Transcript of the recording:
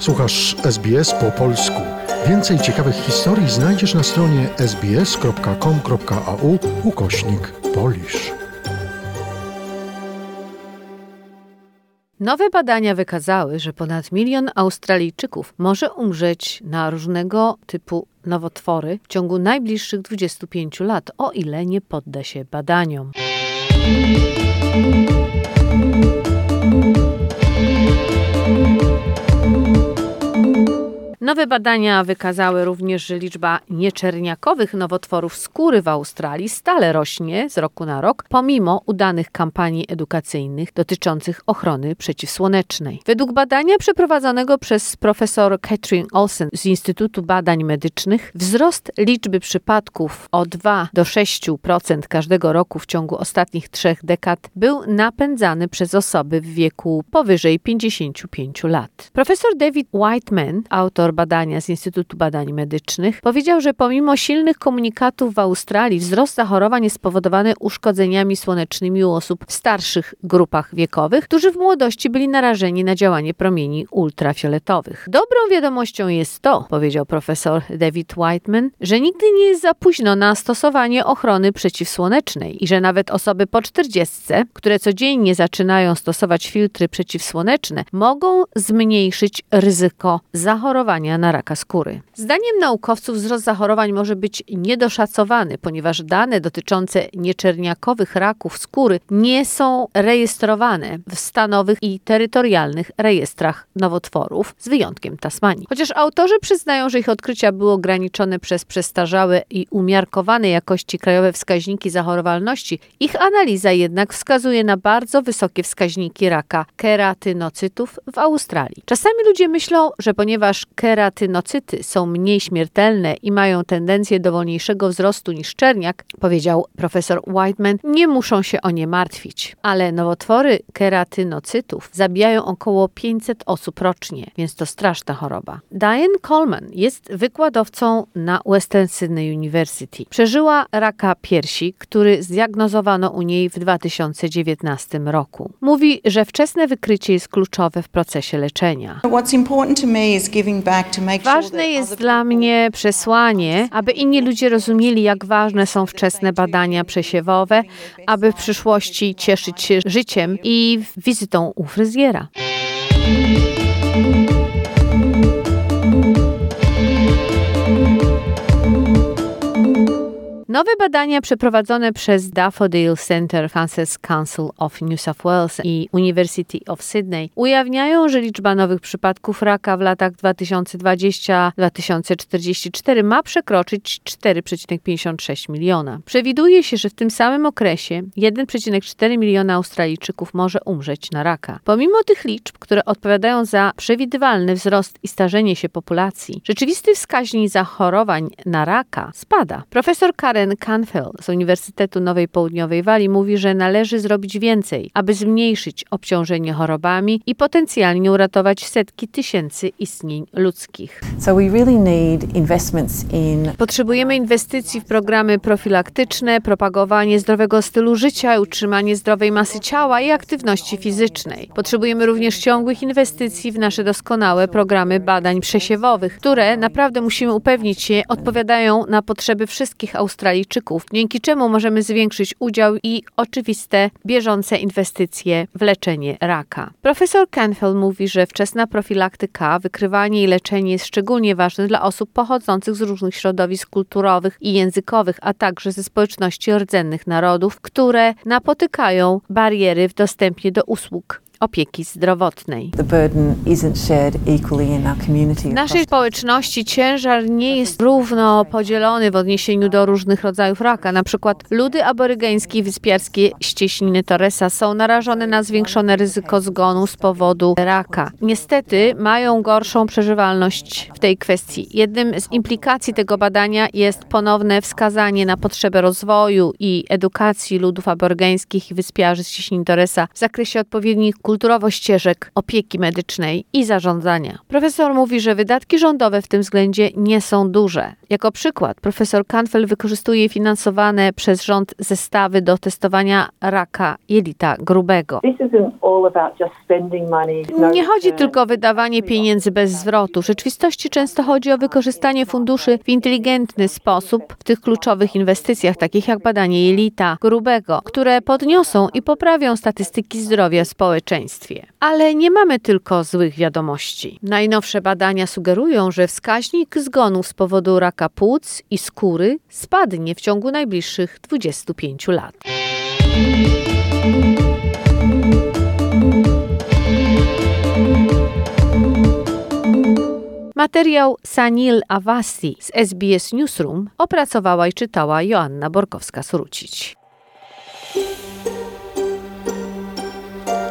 Słuchasz SBS po polsku. Więcej ciekawych historii znajdziesz na stronie sbs.com.au ukośnik polisz. Nowe badania wykazały, że ponad milion Australijczyków może umrzeć na różnego typu nowotwory w ciągu najbliższych 25 lat, o ile nie podda się badaniom. Nowe badania wykazały również, że liczba nieczerniakowych nowotworów skóry w Australii stale rośnie z roku na rok, pomimo udanych kampanii edukacyjnych dotyczących ochrony przeciwsłonecznej. Według badania przeprowadzonego przez profesor Catherine Olsen z Instytutu Badań Medycznych, wzrost liczby przypadków o 2 do 6% każdego roku w ciągu ostatnich trzech dekad był napędzany przez osoby w wieku powyżej 55 lat. Profesor David Whiteman, autor badania z Instytutu Badań Medycznych, powiedział, że pomimo silnych komunikatów w Australii wzrost zachorowań jest spowodowany uszkodzeniami słonecznymi u osób w starszych grupach wiekowych, którzy w młodości byli narażeni na działanie promieni ultrafioletowych. Dobrą wiadomością jest to, powiedział profesor David Whiteman, że nigdy nie jest za późno na stosowanie ochrony przeciwsłonecznej i że nawet osoby po 40, które codziennie zaczynają stosować filtry przeciwsłoneczne, mogą zmniejszyć ryzyko zachorowania na raka skóry. Zdaniem naukowców wzrost zachorowań może być niedoszacowany, ponieważ dane dotyczące nieczerniakowych raków skóry nie są rejestrowane w stanowych i terytorialnych rejestrach nowotworów, z wyjątkiem Tasmanii. Chociaż autorzy przyznają, że ich odkrycia były ograniczone przez przestarzałe i umiarkowane jakości krajowe wskaźniki zachorowalności, ich analiza jednak wskazuje na bardzo wysokie wskaźniki raka keratynocytów w Australii. Czasami ludzie myślą, że ponieważ keratynocyty keratynocyty są mniej śmiertelne i mają tendencję do wolniejszego wzrostu niż czerniak, powiedział profesor Whiteman, nie muszą się o nie martwić. Ale nowotwory keratynocytów zabijają około 500 osób rocznie, więc to straszna choroba. Diane Coleman jest wykładowcą na Western Sydney University. Przeżyła raka piersi, który zdiagnozowano u niej w 2019 roku. Mówi, że wczesne wykrycie jest kluczowe w procesie leczenia. What's important to me is giving back Ważne jest dla mnie przesłanie, aby inni ludzie rozumieli, jak ważne są wczesne badania przesiewowe, aby w przyszłości cieszyć się życiem i wizytą u fryzjera. Nowe badania przeprowadzone przez Daffodil Center Cancer Council of New South Wales i University of Sydney ujawniają, że liczba nowych przypadków raka w latach 2020-2044 ma przekroczyć 4,56 miliona. Przewiduje się, że w tym samym okresie 1,4 miliona Australijczyków może umrzeć na raka. Pomimo tych liczb, które odpowiadają za przewidywalny wzrost i starzenie się populacji, rzeczywisty wskaźnik zachorowań na raka spada. Profesor Karen Karen Canfield z Uniwersytetu Nowej Południowej Walii mówi, że należy zrobić więcej, aby zmniejszyć obciążenie chorobami i potencjalnie uratować setki tysięcy istnień ludzkich. So really in... Potrzebujemy inwestycji w programy profilaktyczne, propagowanie zdrowego stylu życia, utrzymanie zdrowej masy ciała i aktywności fizycznej. Potrzebujemy również ciągłych inwestycji w nasze doskonałe programy badań przesiewowych, które naprawdę musimy upewnić się odpowiadają na potrzeby wszystkich Australijczyków Australijczyków, dzięki czemu możemy zwiększyć udział i oczywiste bieżące inwestycje w leczenie raka. Profesor Canfield mówi, że wczesna profilaktyka, wykrywanie i leczenie jest szczególnie ważne dla osób pochodzących z różnych środowisk kulturowych i językowych, a także ze społeczności rdzennych narodów, które napotykają bariery w dostępie do usług opieki zdrowotnej. W naszej społeczności ciężar nie jest równo podzielony w odniesieniu do różnych rodzajów raka. Na przykład ludy aborygeńskie i wyspiarskie ścieśniny Torresa są narażone na zwiększone ryzyko zgonu z powodu raka. Niestety mają gorszą przeżywalność w tej kwestii. Jednym z implikacji tego badania jest ponowne wskazanie na potrzebę rozwoju i edukacji ludów aborygeńskich i wyspiarzy z ścieśniny Torresa w zakresie odpowiednich kulturowo ścieżek opieki medycznej i zarządzania. Profesor mówi, że wydatki rządowe w tym względzie nie są duże. Jako przykład profesor Kanfel wykorzystuje finansowane przez rząd zestawy do testowania raka jelita grubego. Nie chodzi tylko o wydawanie pieniędzy bez zwrotu. W rzeczywistości często chodzi o wykorzystanie funduszy w inteligentny sposób w tych kluczowych inwestycjach, takich jak badanie jelita grubego, które podniosą i poprawią statystyki zdrowia w społeczeństwie. Ale nie mamy tylko złych wiadomości. Najnowsze badania sugerują, że wskaźnik zgonów z powodu raka płuc i skóry spadnie w ciągu najbliższych 25 lat. Materiał Sanil Awasi z SBS Newsroom opracowała i czytała Joanna Borkowska-Surucić.